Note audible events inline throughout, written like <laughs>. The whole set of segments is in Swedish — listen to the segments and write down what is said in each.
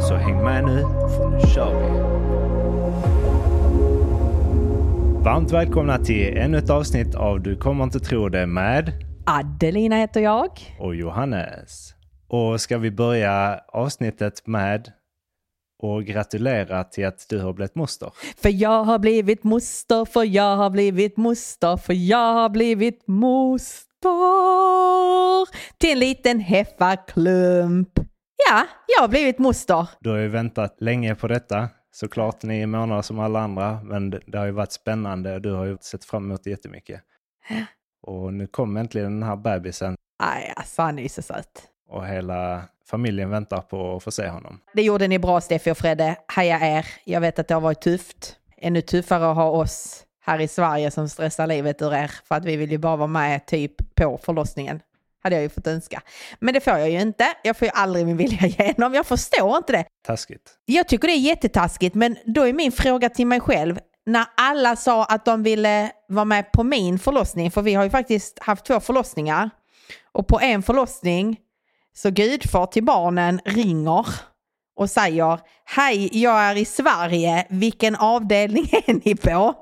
Så häng med nu, för nu kör vi! Varmt välkomna till ännu ett avsnitt av Du kommer inte tro det med Adelina heter jag. och Johannes. Och ska vi börja avsnittet med och gratulera till att du har blivit moster. För jag har blivit moster, för jag har blivit moster, för jag har blivit moster till en liten heffaklump. Ja, jag har blivit moster. Du har ju väntat länge på detta, såklart nio månader som alla andra, men det, det har ju varit spännande och du har ju sett fram emot det jättemycket. Och nu kom äntligen den här bebisen Nej, alltså han är ju så söt. och hela familjen väntar på att få se honom. Det gjorde ni bra Steffi och Fredde. Heja er. Jag vet att det har varit tufft. Ännu tuffare att ha oss här i Sverige som stressar livet ur er. För att vi vill ju bara vara med typ på förlossningen. Hade jag ju fått önska. Men det får jag ju inte. Jag får ju aldrig min vilja <laughs> igenom. Jag förstår inte det. Taskigt. Jag tycker det är jättetaskigt, men då är min fråga till mig själv. När alla sa att de ville vara med på min förlossning, för vi har ju faktiskt haft två förlossningar. Och på en förlossning så gudfar till barnen ringer och säger Hej, jag är i Sverige. Vilken avdelning <laughs> är ni på?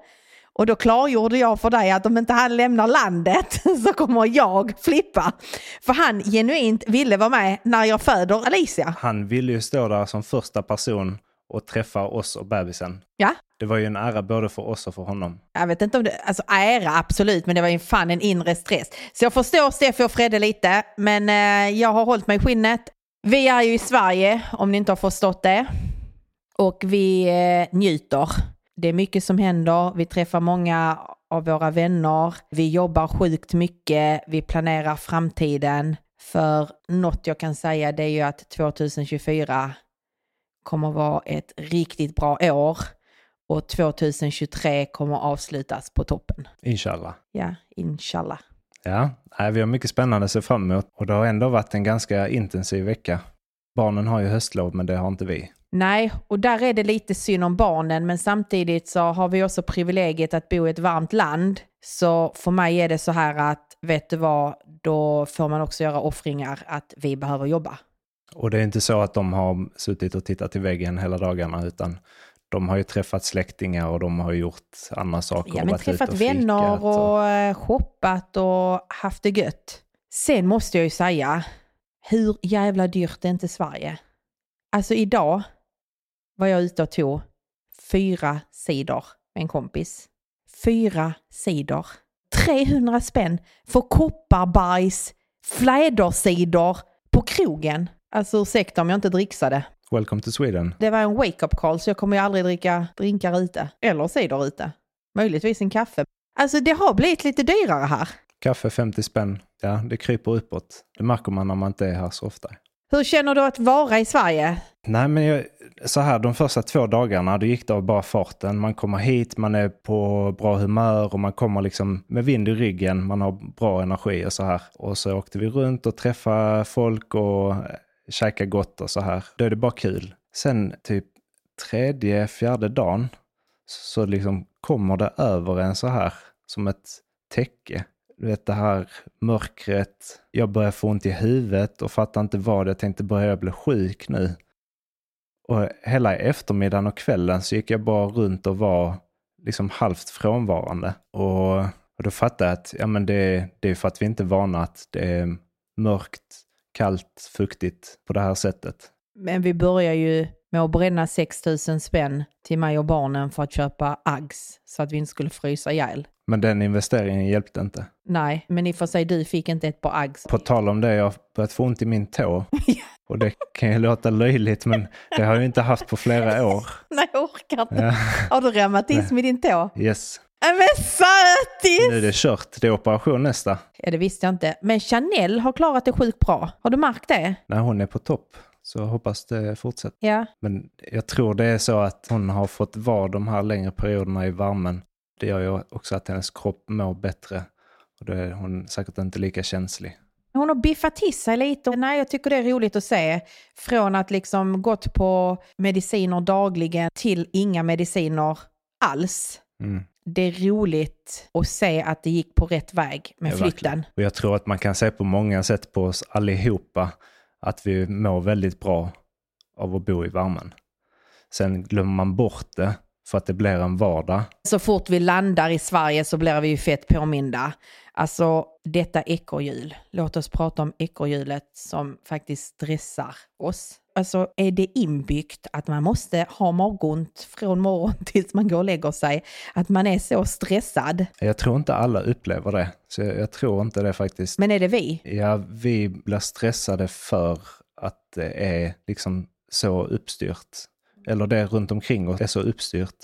Och då klargjorde jag för dig att om inte han lämnar landet <laughs> så kommer jag flippa. För han genuint ville vara med när jag föder Alicia. Han ville ju stå där som första person och träffa oss och bebisen. Ja, Det var ju en ära både för oss och för honom. jag vet inte om det, alltså ära absolut, men det var ju fan en inre stress. Så jag förstår Steffi och Fredde lite, men eh, jag har hållit mig i skinnet. Vi är ju i Sverige, om ni inte har förstått det. Och vi eh, njuter. Det är mycket som händer, vi träffar många av våra vänner, vi jobbar sjukt mycket, vi planerar framtiden. För något jag kan säga det är ju att 2024 kommer vara ett riktigt bra år och 2023 kommer avslutas på toppen. Inshallah. Ja, inshallah. Ja, vi har mycket spännande att se fram emot och det har ändå varit en ganska intensiv vecka. Barnen har ju höstlov men det har inte vi. Nej, och där är det lite synd om barnen, men samtidigt så har vi också privilegiet att bo i ett varmt land. Så för mig är det så här att, vet du vad, då får man också göra offringar att vi behöver jobba. Och det är inte så att de har suttit och tittat i väggen hela dagarna utan de har ju träffat släktingar och de har gjort andra saker. Ja, och men träffat och vänner fikat och eh, shoppat och haft det gött. Sen måste jag ju säga, hur jävla dyrt är inte Sverige? Alltså idag var jag ute och tog fyra sidor med en kompis. Fyra sidor. 300 spänn för kopparbajs, flädersidor på krogen. Alltså ursäkta om jag inte dricksade. Welcome to Sweden. Det var en wake-up call så jag kommer ju aldrig dricka drinkar ute. Eller cider ute. Möjligtvis en kaffe. Alltså det har blivit lite dyrare här. Kaffe 50 spänn. Ja, det kryper uppåt. Det märker man när man inte är här så ofta. Hur känner du att vara i Sverige? Nej, men jag, så här, de första två dagarna, då gick det av bara farten. Man kommer hit, man är på bra humör och man kommer liksom med vind i ryggen. Man har bra energi och så här. Och så åkte vi runt och träffade folk och eh, käkade gott och så här. Då är det bara kul. Sen typ tredje, fjärde dagen så liksom kommer det över en så här som ett täcke. Du vet det här mörkret. Jag börjar få ont i huvudet och fattar inte vad. Jag tänkte börja jag bli sjuk nu? Och hela eftermiddagen och kvällen så gick jag bara runt och var liksom halvt frånvarande. Och, och då fattade jag att ja, men det, det är för att vi inte är vana att det är mörkt, kallt, fuktigt på det här sättet. Men vi börjar ju med att bränna 6 000 spänn till mig och barnen för att köpa Uggs så att vi inte skulle frysa ihjäl. Men den investeringen hjälpte inte. Nej, men i och för sig du fick inte ett par Uggs. På tal om det, jag har börjat få ont i min tå. <laughs> Och det kan ju låta löjligt, men det har jag inte haft på flera <laughs> år. Nej, jag orkar inte. Ja. Har du reumatism i din tå? Yes. Nej, Men sötis! Nu är det kört. Det är operation nästa. Ja, det visste jag inte. Men Chanel har klarat det sjukt bra. Har du märkt det? Nej, hon är på topp. Så hoppas det fortsätter. Ja. Men jag tror det är så att hon har fått vara de här längre perioderna i värmen. Det gör ju också att hennes kropp mår bättre. Och då är hon säkert inte lika känslig. Hon har biffat till sig lite. Nej, jag tycker det är roligt att se. Från att liksom gått på mediciner dagligen till inga mediciner alls. Mm. Det är roligt att se att det gick på rätt väg med Ja, flytten. verkligen. Och jag tror att man kan se på många sätt på oss allihopa att vi mår väldigt bra av att bo i värmen. Sen glömmer man bort det för att det blir en vardag. Så fort vi landar i Sverige så blir vi ju fett påminda. Alltså detta ekorrhjul. Låt oss prata om ekorrhjulet som faktiskt stressar oss. Alltså är det inbyggt att man måste ha magont från morgon <laughs> tills man går och lägger sig? Att man är så stressad. Jag tror inte alla upplever det. Så jag, jag tror inte det faktiskt. Men är det vi? Ja, vi blir stressade för att det är liksom så uppstyrt. Eller det runt omkring oss är så uppstyrt.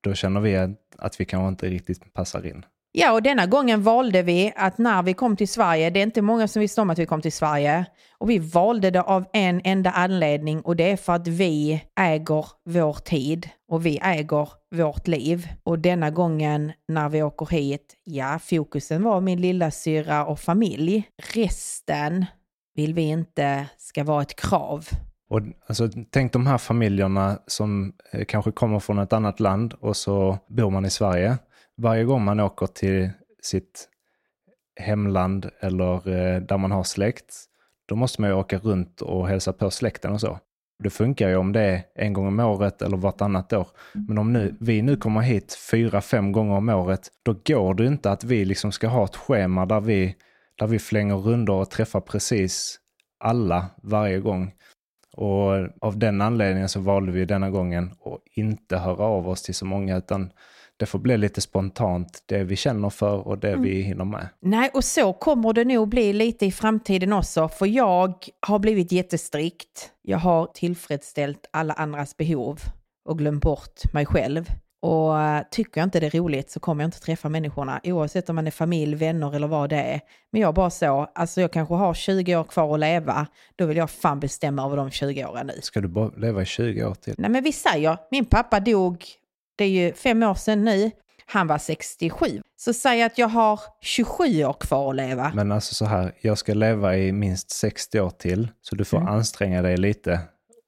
Då känner vi att- vi kanske inte riktigt passar in. Ja, och denna gången valde vi att när vi kom till Sverige, det är inte många som visste om att vi kom till Sverige, och vi valde det av en enda anledning och det är för att vi äger vår tid och vi äger vårt liv. Och denna gången när vi åker hit, ja, fokusen var min lilla syra och familj. Resten vill vi inte ska vara ett krav. Och alltså, tänk de här familjerna som eh, kanske kommer från ett annat land och så bor man i Sverige. Varje gång man åker till sitt hemland eller eh, där man har släkt, då måste man ju åka runt och hälsa på släkten och så. Det funkar ju om det är en gång om året eller vartannat år. Men om nu, vi nu kommer hit fyra, fem gånger om året, då går det inte att vi liksom ska ha ett schema där vi, där vi flänger rundor och träffar precis alla varje gång. Och av den anledningen så valde vi denna gången att inte höra av oss till så många utan det får bli lite spontant det vi känner för och det vi hinner med. Nej, och så kommer det nog bli lite i framtiden också, för jag har blivit jättestrikt. Jag har tillfredsställt alla andras behov och glömt bort mig själv. Och eh, tycker jag inte det är roligt så kommer jag inte träffa människorna, oavsett om man är familj, vänner eller vad det är. Men jag bara så, alltså jag kanske har 20 år kvar att leva, då vill jag fan bestämma över de 20 åren nu. Ska du bara leva i 20 år till? Nej men vi säger, min pappa dog, det är ju fem år sedan nu, han var 67. Så säg att jag har 27 år kvar att leva. Men alltså så här, jag ska leva i minst 60 år till så du får anstränga dig lite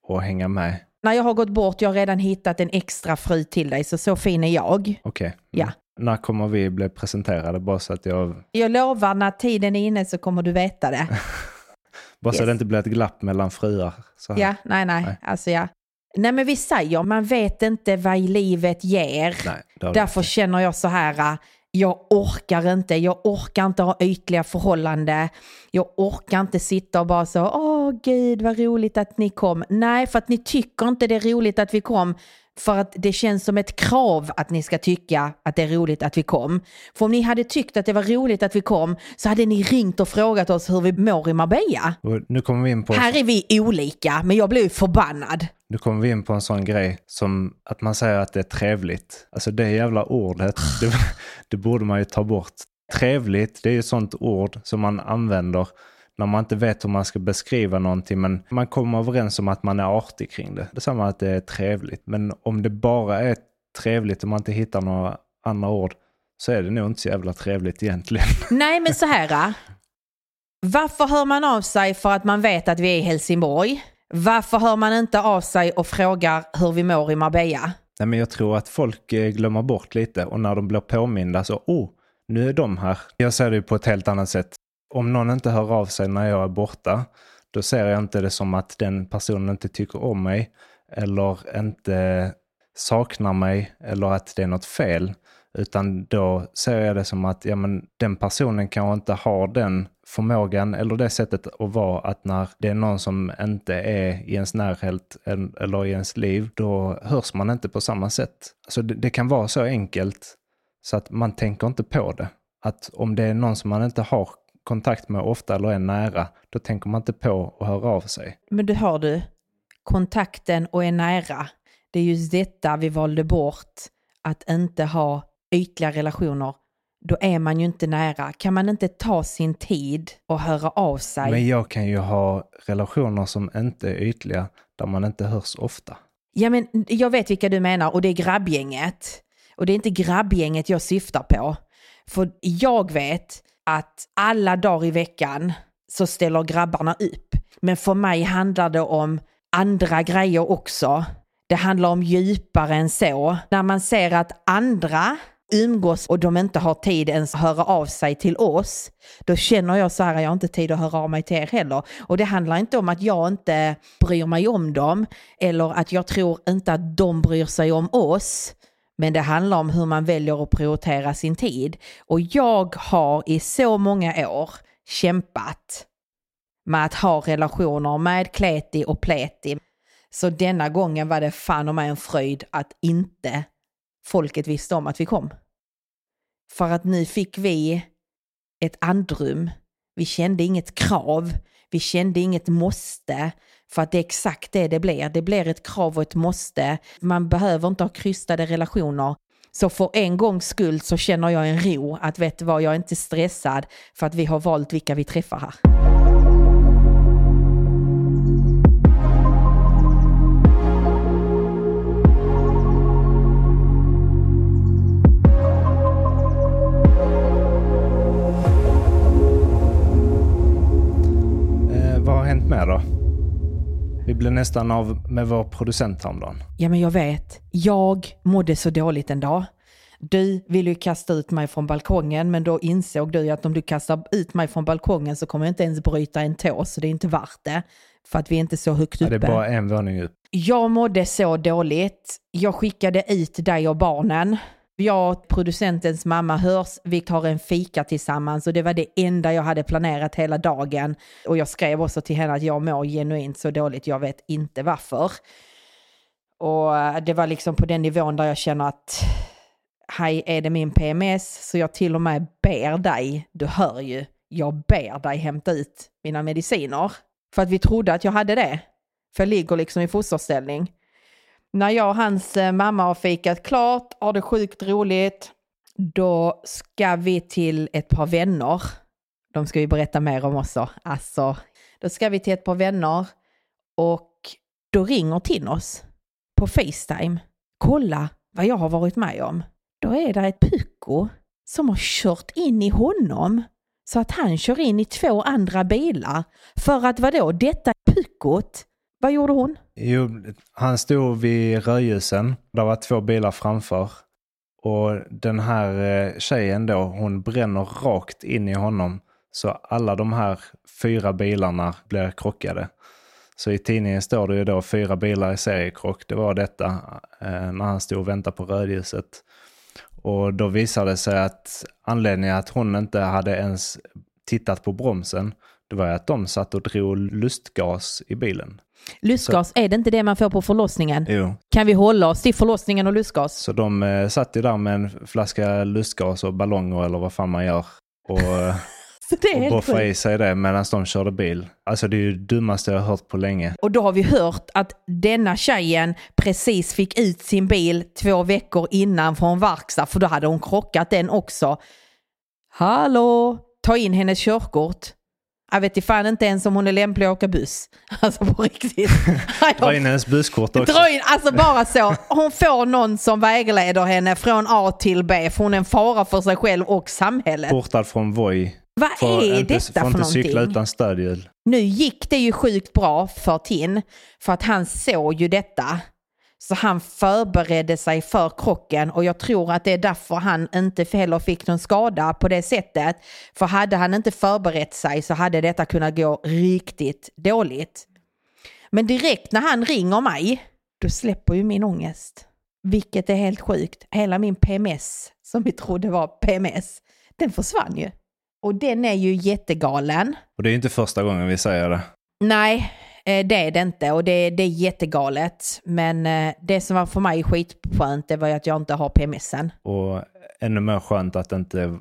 och hänga med. När jag har gått bort, jag har redan hittat en extra fru till dig, så så fin är jag. Okej. Mm. Ja. När kommer vi bli presenterade? Bara så att jag... Jag lovar, när tiden är inne så kommer du veta det. <laughs> Bara så Yes. det inte blir ett glapp mellan fruar. Så. Ja, nej, nej, Nej. alltså ja. Nej men vi säger, man vet inte vad livet ger. Nej, Därför inte. känner jag så här, äh, jag orkar inte, jag orkar inte ha ytliga förhållande. Jag orkar inte sitta och bara så, åh gud vad roligt att ni kom. Nej, för att ni tycker inte det är roligt att vi kom. För att det känns som ett krav att ni ska tycka att det är roligt att vi kom. För om ni hade tyckt att det var roligt att vi kom så hade ni ringt och frågat oss hur vi mår i Marbella. Och nu kommer vi in på... Här är vi olika, men jag blir ju förbannad. Nu kommer vi in på en sån grej som att man säger att det är trevligt. Alltså det jävla ordet, det, <laughs> det borde man ju ta bort. Trevligt, det är ju ett sånt ord som man använder när man inte vet hur man ska beskriva någonting men man kommer överens om att man är artig kring det. Det är samma att det är trevligt. Men om det bara är trevligt och man inte hittar några andra ord så är det nog inte så jävla trevligt egentligen. <laughs> Nej, men så här. äh. Varför hör man av sig för att man vet att vi är i Helsingborg? Varför hör man inte av sig och frågar hur vi mår i Marbella? Nej, men jag tror att folk eh, glömmer bort lite och när de blir påminda så, oh, nu är de här. Jag ser det på ett helt annat sätt. Om någon inte hör av sig när jag är borta, då ser jag inte det som att den personen inte tycker om mig eller inte saknar mig eller att det är något fel. Utan då ser jag det som att ja, men den personen kanske inte har den förmågan eller det sättet att vara att när det är någon som inte är i ens närhet eller i ens liv, då hörs man inte på samma sätt. Alltså det, det kan vara så enkelt så att man tänker inte på det. Att om det är någon som man inte har kontakt med ofta eller är nära, då tänker man inte på att höra av sig. Men du hör du, kontakten och är nära. Det är just detta vi valde bort, att inte ha ytliga relationer. då är man ju inte nära. Kan man inte ta sin tid och höra av sig? Men jag kan ju ha relationer som inte är ytliga, där man inte hörs ofta. Ja, men jag vet vilka du menar och det är grabbgänget. Och det är inte grabbgänget jag syftar på. För jag vet att alla dagar i veckan så ställer grabbarna upp. Men för mig handlar det om andra grejer också. Det handlar om djupare än så. När man ser att andra umgås och de inte har tid ens att höra av sig till oss, då känner jag så här, jag har inte tid att höra av mig till er heller. Och det handlar inte om att jag inte bryr mig om dem eller att jag tror inte att de bryr sig om oss. Men det handlar om hur man väljer att prioritera sin tid. Och jag har i så många år kämpat med att ha relationer med Kleti och Pleti. Så denna gången var det fan och mig en fröjd att inte folket visste om att vi kom. För att nu fick vi ett andrum. Vi kände inget krav. Vi kände inget måste. För att det är exakt det det blir. Det blir ett krav och ett måste. Man behöver inte ha krystade relationer. Så för en gångs skull så känner jag en ro att vet du vad, jag är inte stressad för att vi har valt vilka vi träffar här. Mer då? Vi blev nästan av med vår producent häromdagen. Ja, men jag vet. Jag mådde så dåligt en dag. Du ville ju kasta ut mig från balkongen, men då insåg du att om du kastar ut mig från balkongen så kommer jag inte ens bryta en tå, så det är inte värt det. För att vi är inte så högt Ja, uppe. det är bara en våning upp. Jag mådde så dåligt. Jag skickade ut dig och barnen. Jag och producentens mamma hörs, vi tar en fika tillsammans och det var det enda jag hade planerat hela dagen. Och jag skrev också till henne att jag mår genuint så dåligt, jag vet inte varför. Och eh, det var liksom på den nivån där jag känner att hej, är det min PMS? Så jag till och med ber dig, du hör ju, jag ber dig hämta ut mina mediciner. För att vi trodde att jag hade det. För jag ligger liksom i fosterställning. När jag och hans eh, mamma har fikat klart, har det sjukt roligt, då ska vi till ett par vänner. De ska vi berätta mer om också. Alltså, då ska vi till ett par vänner och då ringer Tinnos på Facetime. Kolla vad jag har varit med om. Då är det ett pucko som har kört in i honom så att han kör in i två andra bilar. För att vadå, detta puckot, vad gjorde hon? Jo, han stod vid rödljusen. Det var två bilar framför. Och den här eh, tjejen då, hon bränner rakt in i honom. Så alla de här fyra bilarna blir krockade. Så i tidningen står det ju då fyra bilar i seriekrock. Det var detta eh, när han stod och väntade på rödljuset. Och då visade det sig att anledningen att hon inte hade ens tittat på bromsen, det var ju att de satt och drog lustgas i bilen. Lustgas, är det inte det man får på förlossningen? Jo, Kan vi hålla oss till förlossningen och lustgas? så de eh, satt ju där med en flaska lustgas och ballonger eller vad fan man gör. Och, <laughs> eh, Så och boffade i sig det medan de körde bil. Alltså det är ju det dummaste jag har hört på länge. Och då har vi hört att denna tjejen precis fick ut sin bil två veckor innan från verkstad, för då hade hon krockat den också. Hallå! Ta in hennes körkort. Jag vet inte fan inte ens om hon är lämplig att åka buss. <laughs> Alltså på riktigt. <laughs> Dra in hennes buskort också. Dra in, alltså bara så. Hon får någon som vägleder henne från A till B, för hon är en fara för sig själv och samhället. Portad från Voi. Vad Får är inte, detta får för inte cykla någonting? utan stödhjul. Nu gick det ju sjukt bra för Tin, för att han såg ju detta. Så han förberedde sig för krocken och jag tror att det är därför han inte heller fick någon skada på det sättet. För hade han inte förberett sig så hade detta kunnat gå riktigt dåligt. Men direkt när han ringer mig, då släpper ju min ångest. Vilket är helt sjukt. Hela min PMS, som vi trodde var PMS, den försvann ju. Och den är ju jättegalen. Och det är inte första gången vi säger det. Nej, det är det inte och det, det är jättegalet. Men eh, det som var för mig skitskönt det var ju att jag inte har PMSen. Och ännu mer skönt att det inte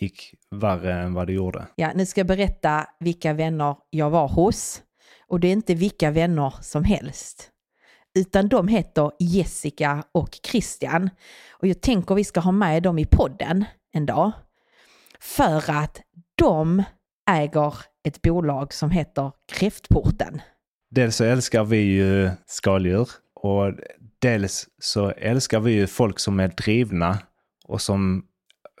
gick värre än vad det gjorde. Ja, nu ska jag berätta vilka vänner jag var hos. Och det är inte vilka vänner som helst. Utan de heter Jessica och Christian. Och jag tänker vi ska ha med dem i podden en dag. För att de äger ett bolag som heter Kräftporten. Dels så älskar vi ju skaldjur och dels så älskar vi ju folk som är drivna och som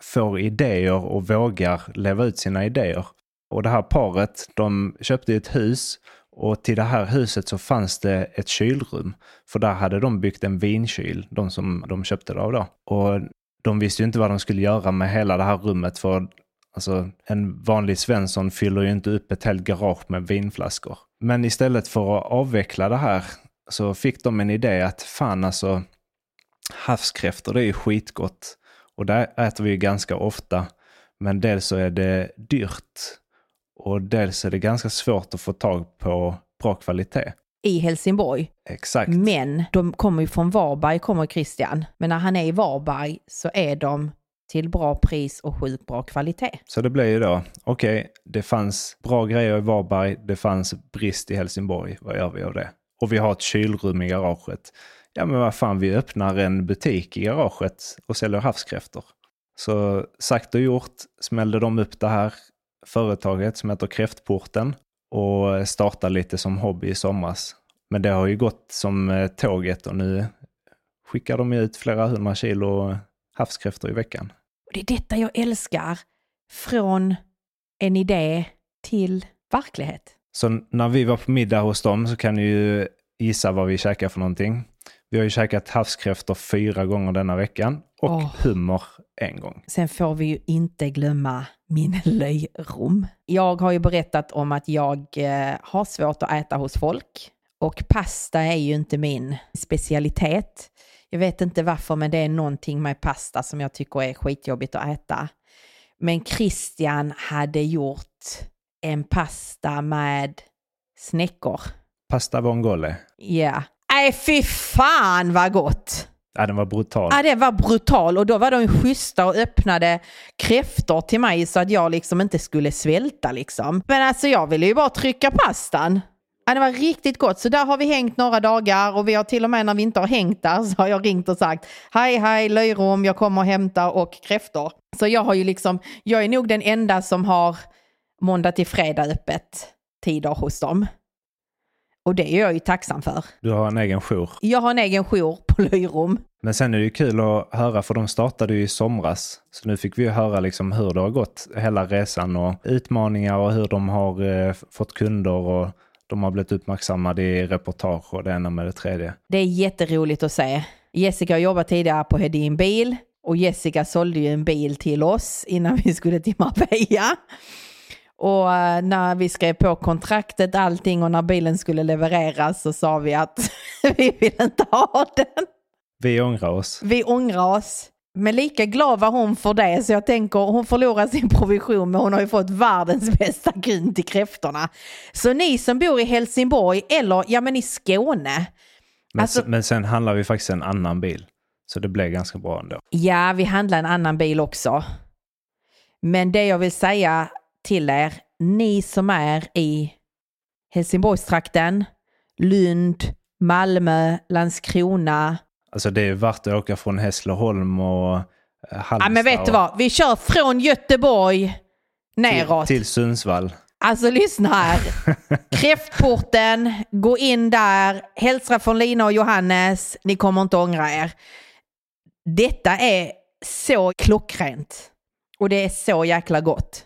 får idéer och vågar leva ut sina idéer. Och det här paret, de köpte ett hus och till det här huset så fanns det ett kylrum. För där hade de byggt en vinkyl, de som de köpte det av då. Och de visste ju inte vad de skulle göra med hela det här rummet för alltså, en vanlig Svensson fyller ju inte upp ett helt garage med vinflaskor. Men istället för att avveckla det här så fick de en idé att fan alltså havskräftor det är ju skitgott. Och det äter vi ju ganska ofta. Men dels så är det dyrt och dels är det ganska svårt att få tag på bra kvalitet. I Helsingborg. Exakt. Men de kommer ju från Varberg, kommer Christian. Men när han är i Varberg så är de till bra pris och sjukt bra kvalitet. Så det blir ju då, okej, okay, det fanns bra grejer i Varberg, det fanns brist i Helsingborg. Vad gör vi av det? Och vi har ett kylrum i garaget. Ja men vad fan, vi öppnar en butik i garaget och säljer havskräftor. Så sagt och gjort smällde de upp det här företaget som heter Kräftporten och startade lite som hobby i somras. Men det har ju gått som eh, tåget och nu skickar de ut flera hundra kilo havskräftor i veckan. Det är detta jag älskar. Från en idé till verklighet. Så när vi var på middag hos dem så kan ni ju gissa vad vi käkar för någonting. Vi har ju käkat havskräftor fyra gånger denna veckan och oh. hummer en gång. Sen får vi ju inte glömma min <laughs> löjrom. Jag har ju berättat om att jag eh, har svårt att äta hos folk och pasta är ju inte min specialitet. Jag vet inte varför, men det är någonting med pasta som jag tycker är skitjobbigt att äta. Men Christian hade gjort en pasta med snäckor. Pasta vongole? Ja. Yeah. Nej, fy fan vad gott! Ja, den var brutal. Ja, det var brutal och då var de schyssta och öppnade kräftor till mig så att jag liksom inte skulle svälta liksom. Men alltså jag ville ju bara trycka pastan. Ja, det var riktigt gott. Så där har vi hängt några dagar och vi har till och med när vi inte har hängt där så har jag ringt och sagt hej hej löjrom, jag kommer och hämtar och kräftor. Så jag har ju liksom, jag är nog den enda som har måndag till fredag öppet tider hos dem. Och det är jag ju tacksam för. Du har en egen jour. Jag har en egen jour på Löjrom. Men sen är det ju kul att höra för de startade ju i somras. Så nu fick vi ju höra liksom hur det har gått hela resan och utmaningar och hur de har eh, fått kunder och de har blivit uppmärksammade i reportage och det ena med det tredje. Det är jätteroligt att se. Jessica har jobbat tidigare på Hedin Bil och Jessica sålde ju en bil till oss innan vi skulle till Marbella. Och eh, när vi skrev på kontraktet, allting och när bilen skulle levereras så sa vi att <laughs> vi vill inte ha den. Vi ångrar oss. Vi ångrar oss. Men lika glad var hon för det så jag tänker hon förlorar sin provision men hon har ju fått världens <laughs> bästa kund till kräftorna. Så ni som bor i Helsingborg eller ja men i Skåne. Men, alltså, men sen handlar vi faktiskt en annan bil. Så det blev ganska bra ändå. Ja, vi handlar en annan bil också. Men det jag vill säga till er, ni som är i Helsingborgstrakten, Lund, Malmö, Landskrona. Alltså det är värt att åka från Hässleholm och Halmstad. Eh, ja men vet du vad, vi kör från Göteborg neråt. Till, till Sundsvall. Alltså lyssna här. <laughs> Kräftporten, gå in där, hälsa från Lina och Johannes, ni kommer inte ångra er. Detta är så klockrent och det är så jäkla gott.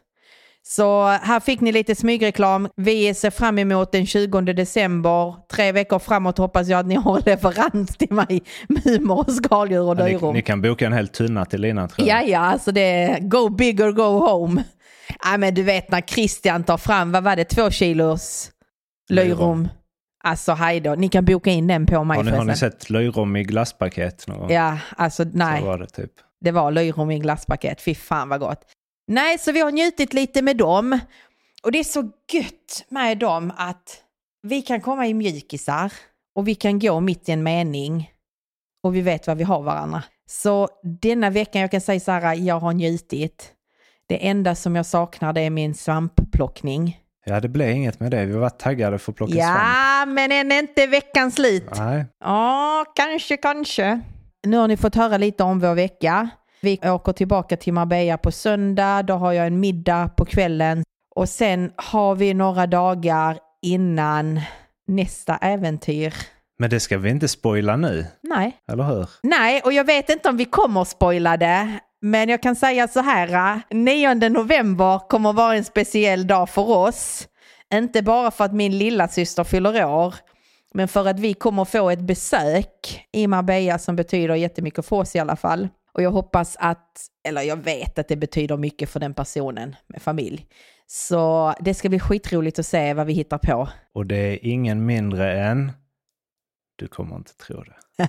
Så här fick ni lite smygreklam. Vi ser fram emot den 20 december. Tre veckor framåt hoppas jag att ni har <laughs> leverans till mig med hummer och skaldjur och löjrom. Ni, ni, kan boka en hel tunna till Lina tror jag. Ja, ja, alltså det är go big or go home. Ja, men du vet när Christian tar fram, vad var det, två kilos löjrom. Alltså hej då, ni kan boka in den på mig Har ni, har ni sett löjrom i glasspaket någon gång? Ja, alltså nej. Så var det typ. Det var löjrom i glasspaket, fy fan vad gott. Nej, så vi har njutit lite med dem. Och det är så gött med dem att vi kan komma i mjukisar och vi kan gå mitt i en mening och vi vet vad vi har varandra. Så denna veckan, jag kan säga så här, jag har njutit. Det enda som jag saknar det är min svampplockning. Ja, det blev inget med det. Vi var taggade för att plocka ja, svamp. Ja, men än inte veckan slut. Nej. Ja, kanske, kanske. Nu har ni fått höra lite om vår vecka. Vi åker tillbaka till Marbella på söndag, då har jag en middag på kvällen och sen har vi några dagar innan nästa äventyr. Men det ska vi inte spoila nu, Nej. eller hur? Nej, och jag vet inte om vi kommer spoila det. Men jag kan säga så här, 9 november kommer vara en speciell dag för oss. Inte bara för att min lilla syster fyller år, men för att vi kommer få ett besök i Marbella som betyder jättemycket för oss i alla fall. Och jag hoppas att, eller jag vet att det betyder mycket för den personen med familj. Så det ska bli skitroligt att se vad vi hittar på. <laughs> Och det är ingen mindre än... Du kommer inte tro det. <laughs>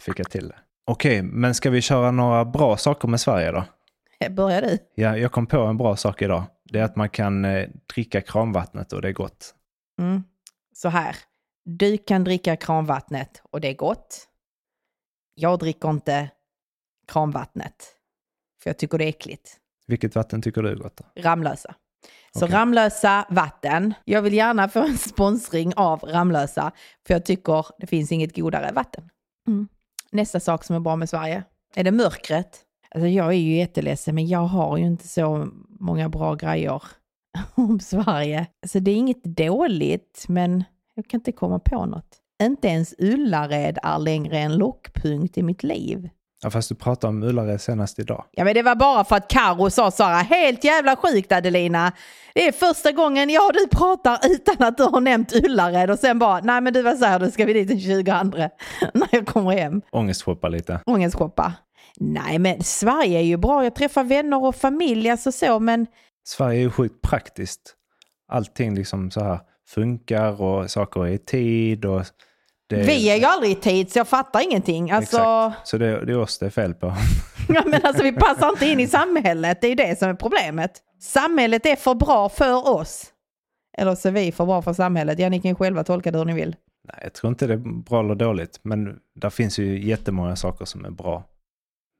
Fick jag till det. Okej, men ska vi köra några bra saker med Sverige då? Börjar du? Ja, jag kom på en bra sak idag. Det är att man kan eh, dricka kranvattnet och det är gott. Mm. Så här, du kan dricka kranvattnet och det är gott. Jag dricker inte kranvattnet, för jag tycker det är äckligt. Vilket vatten tycker du är gott? Då? Ramlösa. Så Okej. Ramlösa vatten. Jag vill gärna få en sponsring av Ramlösa, för jag tycker det finns inget godare vatten. Mm. Nästa sak som är bra med Sverige, är det mörkret. Alltså jag är ju jätteledsen, men jag har ju inte så många bra grejer <laughs> om Sverige. Alltså det är inget dåligt, men jag kan inte komma på något. Inte ens Ullared är längre en lockpunkt i mitt liv. Ja, fast du pratade om Ullared senast idag. Ja men det var bara för att Karo sa så här, helt jävla sjukt Adelina. Det är första gången jag och du pratar utan att du har nämnt Ullared och sen bara, nej men du var så här, då ska vi dit den 20 <laughs> när jag kommer hem. Ångestshoppa lite. Ångestshoppa. Nej men Sverige är ju bra, jag träffar vänner och familj, alltså så men Sverige är ju sjukt praktiskt. Allting liksom så här funkar och saker är i tid och... Det, vi är ju aldrig i tid så jag fattar ingenting. Alltså, Exakt. Så det, det är oss det är fel på. <laughs> ja, men alltså vi passar inte in i samhället, det är ju det som är problemet. Samhället är för bra för oss. Eller så är vi för bra för samhället. Ja, ni kan själva tolka det hur ni vill. Nej, jag tror inte det är bra eller dåligt. Men där finns ju jättemånga saker som är bra.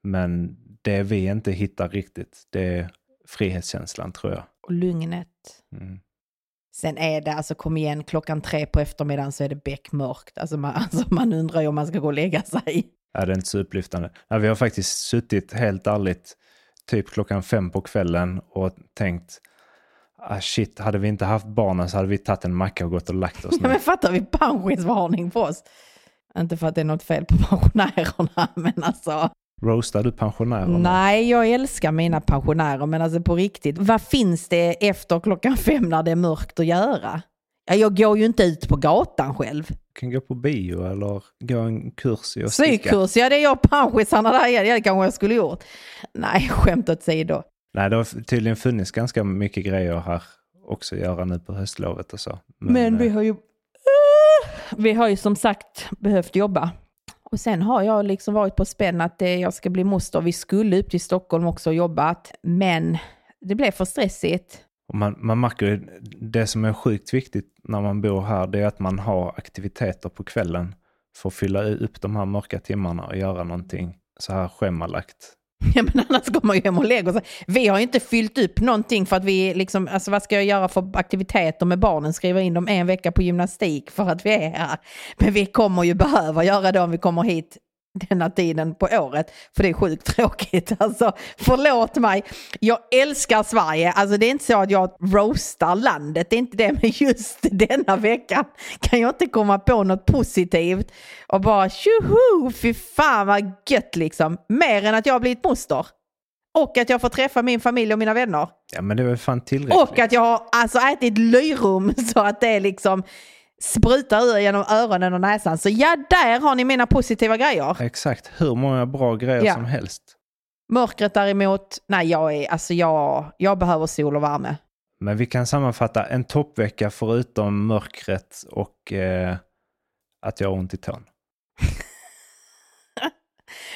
Men det vi inte hittar riktigt, det är frihetskänslan tror jag. Och lugnet. Mm. Sen är det, alltså kom igen, klockan tre på eftermiddagen så är det beckmörkt. Alltså man, <laughs> alltså man undrar ju om man ska gå och lägga sig. Ja, det är inte så upplyftande. Ja, vi har faktiskt suttit helt ärligt typ klockan fem på kvällen och tänkt ah, shit, hade vi inte haft barnen så hade vi tagit en macka och gått och lagt oss Ja, <laughs> nu. men fattar vi pensionsvarning på oss? Inte för att det är något fel på pensionärerna, <laughs> men alltså. Roastar du pensionärerna? Nej, jag älskar mina pensionärer, men alltså på riktigt. Vad finns det efter klockan fem när det är mörkt att göra? Ja, jag går ju inte ut på gatan själv. Du kan gå på bio eller gå en kurs i att. Psykkurs, ja det är jag pensionärsarna där igen. Det kanske jag skulle gjort. Nej, skämt åsido. Nej, det har tydligen funnits ganska mycket grejer här också att göra nu på höstlovet och så. Men, vi eh, har ju... Vi har ju som sagt behövt jobba. Och sen har jag liksom varit på spänn att eh, jag ska bli moster. Vi skulle upp till Stockholm också och jobbat. Men det blev för stressigt. och man, man märker ju, det som är sjukt viktigt när man bor här, det är att man har aktiviteter på kvällen för att fylla upp de här mörka timmarna och göra någonting så här schemalagt. <laughs> Ja, men annars går man ju hem och lägger sig. Vi har ju inte fyllt upp någonting för att vi liksom, alltså vad ska jag göra för aktiviteter med barnen? Skriva in dem en vecka på gymnastik för att vi är här. Men vi kommer ju behöva göra det om vi kommer hit <laughs> denna tiden på året. För det är sjukt tråkigt. <laughs> Alltså, förlåt mig. Jag älskar Sverige. Alltså det är inte så att jag roastar landet. Det är inte det. <laughs> Men just denna veckan kan jag inte komma på något positivt. Och bara tjoho, fy fan vad gött liksom. Mer än att jag har blivit moster. Och att jag får träffa min familj och mina vänner. Ja men det är väl fan tillräckligt. Och att jag har alltså ätit lyrum så att det liksom sprutar ur genom öronen och näsan. Så ja, där har ni mina positiva grejer. Exakt, hur många bra grejer Ja. som helst. Mörkret däremot, nej jag är, alltså jag, jag behöver sol och värme. Men vi kan sammanfatta en toppvecka förutom mörkret och eh, att jag har ont i tån. <laughs>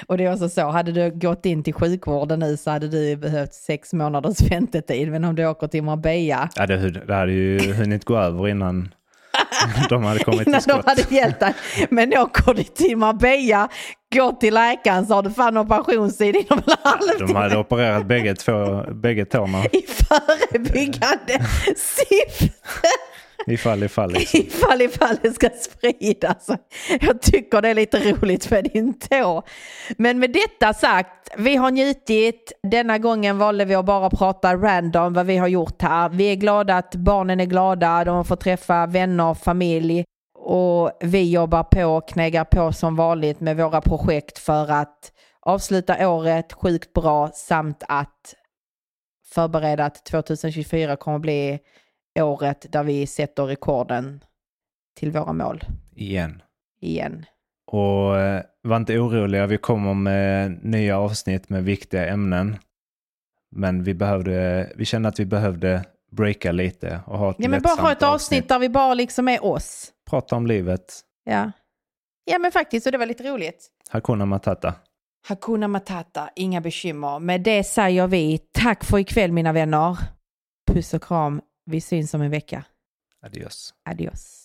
Och det är också så, hade du gått in till sjukvården nu så hade du behövt sex månaders väntetid. Men om du åker till Marbella Ja, det, det hade ju hunnit gå över innan <laughs> de hade kommit innan till de skott. hade hjälpt dig. Men åker du till Marbella, går till läkaren så har du fan operationstid inom en halvtimme. De hade opererat bägge, två, bägge tårna. i förebyggande syfte. Ifall, ifall liksom. <laughs> Ifall ifall det ska spridas. Jag tycker det är lite roligt med din tå. Men med detta sagt, vi har njutit. Denna gången valde vi att bara prata random vad vi har gjort här. Vi är glada att barnen är glada, de har fått träffa vänner, familj och vi jobbar på, och knegar på som vanligt med våra projekt för att avsluta året sjukt bra samt att förbereda att 2024 kommer bli året där vi sätter rekorden till våra mål Igen. igen. Och eh, var inte oroliga, vi kommer med nya avsnitt med viktiga ämnen. Men vi, behövde, vi kände att vi behövde breaka lite och ha ett Ja men bara ha ett avsnitt där vi bara liksom är oss. Prata om livet. Ja. Ja men faktiskt, och det var lite roligt. Hakuna Matata. Hakuna Matata, inga bekymmer. Med det säger vi tack för ikväll mina vänner. Puss och kram, vi syns om en vecka. Adios. Adios.